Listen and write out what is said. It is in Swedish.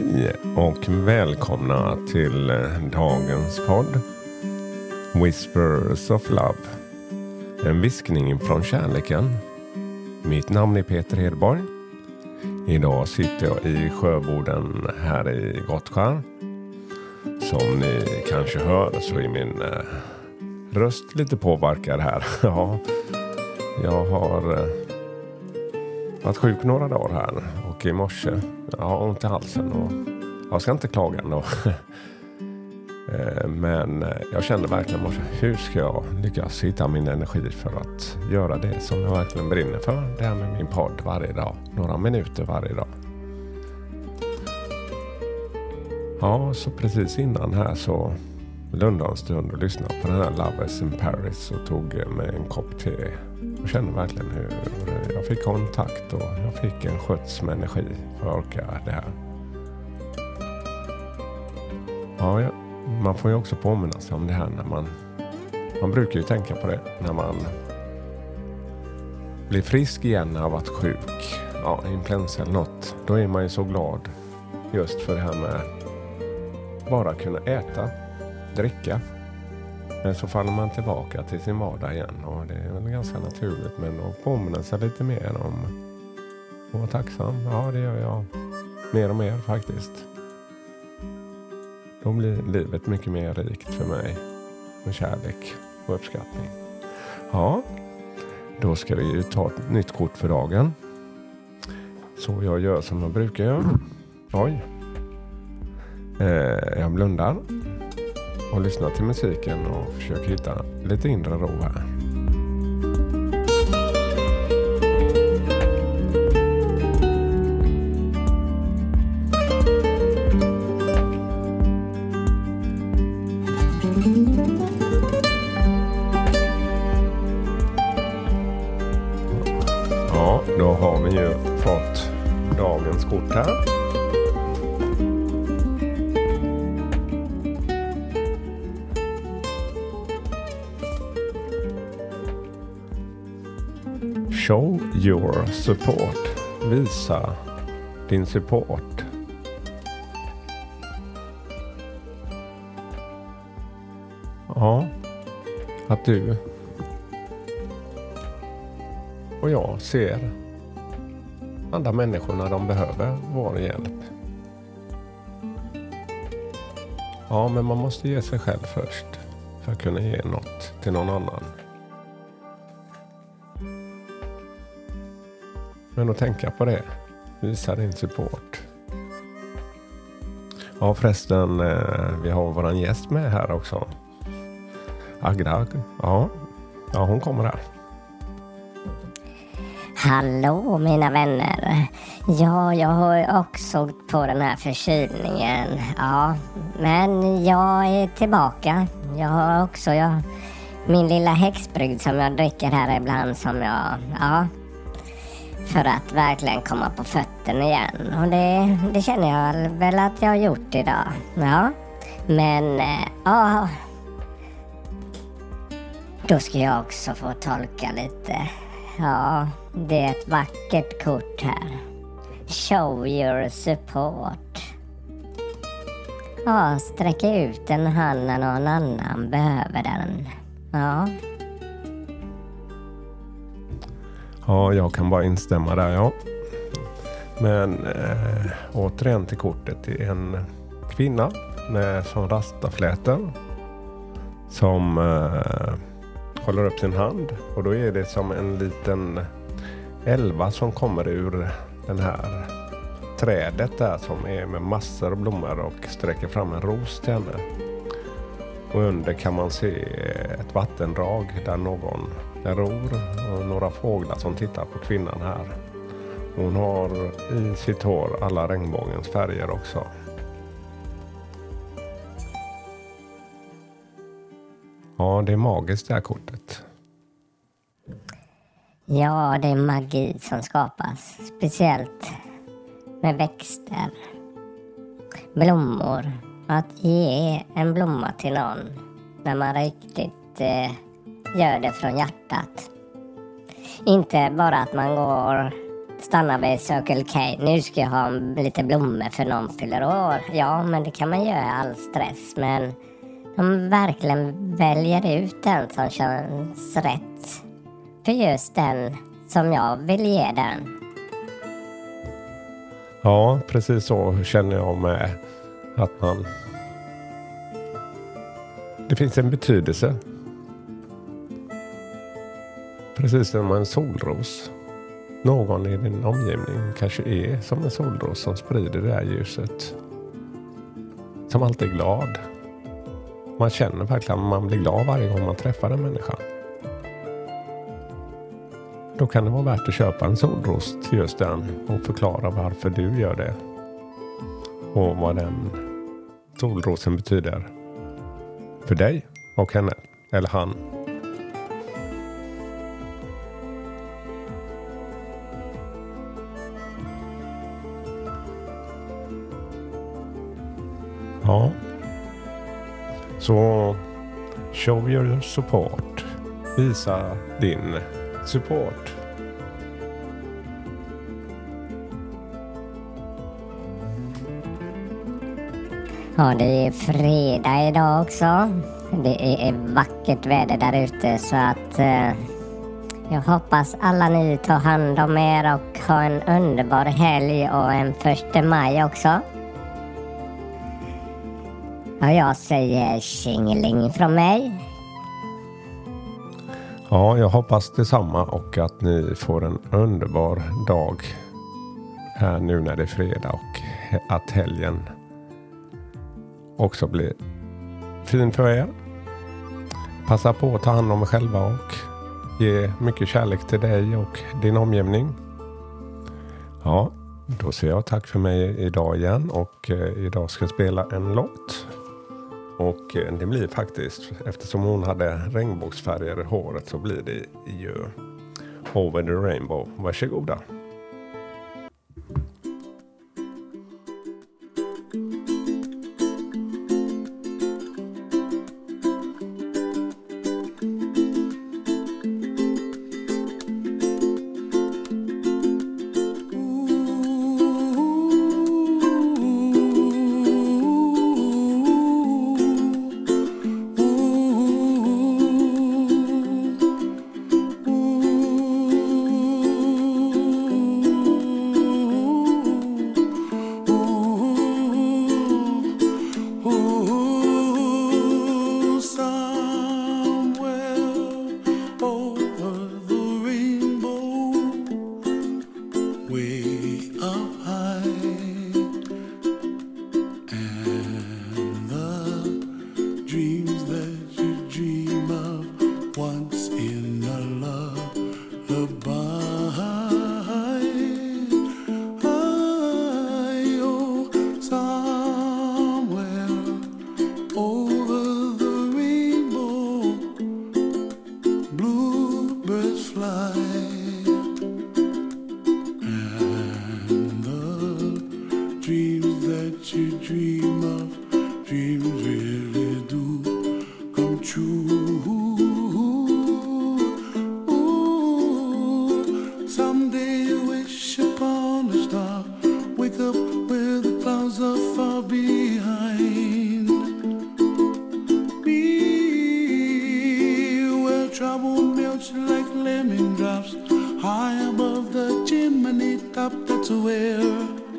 Hej och välkomna till dagens podd Whispers of Love. En viskning från kärleken. Mitt namn är Peter Hedborg. Idag sitter jag i Sjöboden här i Gottskär. Som ni kanske hör så är min eh, röst lite påverkad här. ja, jag har eh, varit sjuk några dagar här och i morse jag har ont i halsen och jag ska inte klaga ändå. Eh, men eh, jag kände verkligen morse, hur ska jag lyckas hitta min energi för att göra det som jag verkligen brinner för. Det här med min podd varje dag, några minuter varje dag. Ja, så precis innan här så blundade en stund och lyssnade på den här Love is in Paris och tog eh, mig en kopp te. Jag kände verkligen hur jag fick kontakt och jag fick en skjuts med energi för att orka det här. Ja, ja, man får ju också påminna sig om det här när man... Man brukar ju tänka på det när man blir frisk igen när man varit sjuk. Ja, influensa eller något. Då är man ju så glad just för det här med bara kunna äta, dricka. Men så faller man tillbaka till sin vardag igen och det är väl ganska naturligt. Men att påminna sig lite mer om att vara tacksam. Ja, det gör jag mer och mer faktiskt. Då blir livet mycket mer rikt för mig. Med kärlek och uppskattning. Ja, då ska vi ju ta ett nytt kort för dagen. Så jag gör som jag brukar göra. Oj. Eh, jag blundar och lyssnar till musiken och försöker hitta lite inre ro här. Ja, då har vi ju fått dagens kort här. Show your support. Visa din support. Ja, att du och jag ser andra människor när de behöver vår hjälp. Ja, men man måste ge sig själv först för att kunna ge något till någon annan. Men att tänka på det. Visa din support. Ja förresten, eh, vi har våran gäst med här också. Agda. Ja, ja hon kommer här. Hallå mina vänner. Ja, jag har ju också på den här förkylningen. Ja, men jag är tillbaka. Jag har också jag, min lilla häxbrygd som jag dricker här ibland som jag, ja, för att verkligen komma på fötterna igen. Och det, det känner jag väl att jag har gjort idag. Ja, men eh, ja. Då ska jag också få tolka lite. Ja, det är ett vackert kort här. Show your support. Ja, sträcka ut en hand när någon annan behöver den. Ja. Ja, jag kan bara instämma där ja. Men eh, återigen till kortet. Det är en kvinna med som rastaflätor. Som eh, håller upp sin hand. Och då är det som en liten elva som kommer ur den här trädet där som är med massor av blommor och sträcker fram en ros till henne. Och under kan man se ett vattendrag där någon en ror och några fåglar som tittar på kvinnan här. Hon har i sitt hår alla regnbågens färger också. Ja, det är magiskt det här kortet. Ja, det är magi som skapas. Speciellt med växter, blommor. Att ge en blomma till någon när man riktigt eh, gör det från hjärtat. Inte bara att man går stanna vid Circle K. Nu ska jag ha lite blommor för någon fyller år. Ja, men det kan man göra i all stress. Men de verkligen väljer ut den som känns rätt för just den som jag vill ge den. Ja, precis så känner jag med att man... Det finns en betydelse. Precis som en solros. Någon i din omgivning kanske är som en solros som sprider det här ljuset. Som alltid är glad. Man känner verkligen att man blir glad varje gång man träffar en människa. Då kan det vara värt att köpa en solros till just den och förklara varför du gör det. Och vad den solrosen betyder för dig och henne eller han. Ja. Så show your support. Visa din support. Ja, det är fredag idag också. Det är vackert väder där ute så att eh, jag hoppas alla ni tar hand om er och har en underbar helg och en första maj också. Ja, jag säger tjingeling från mig. Ja, jag hoppas detsamma och att ni får en underbar dag här nu när det är fredag och att helgen också blir fin för er. Passa på att ta hand om er själva och ge mycket kärlek till dig och din omgivning. Ja, då säger jag tack för mig idag igen och eh, idag ska jag spela en låt. Och eh, det blir faktiskt, eftersom hon hade regnbågsfärger i håret så blir det ju Over the Rainbow. Varsågoda. up, that's where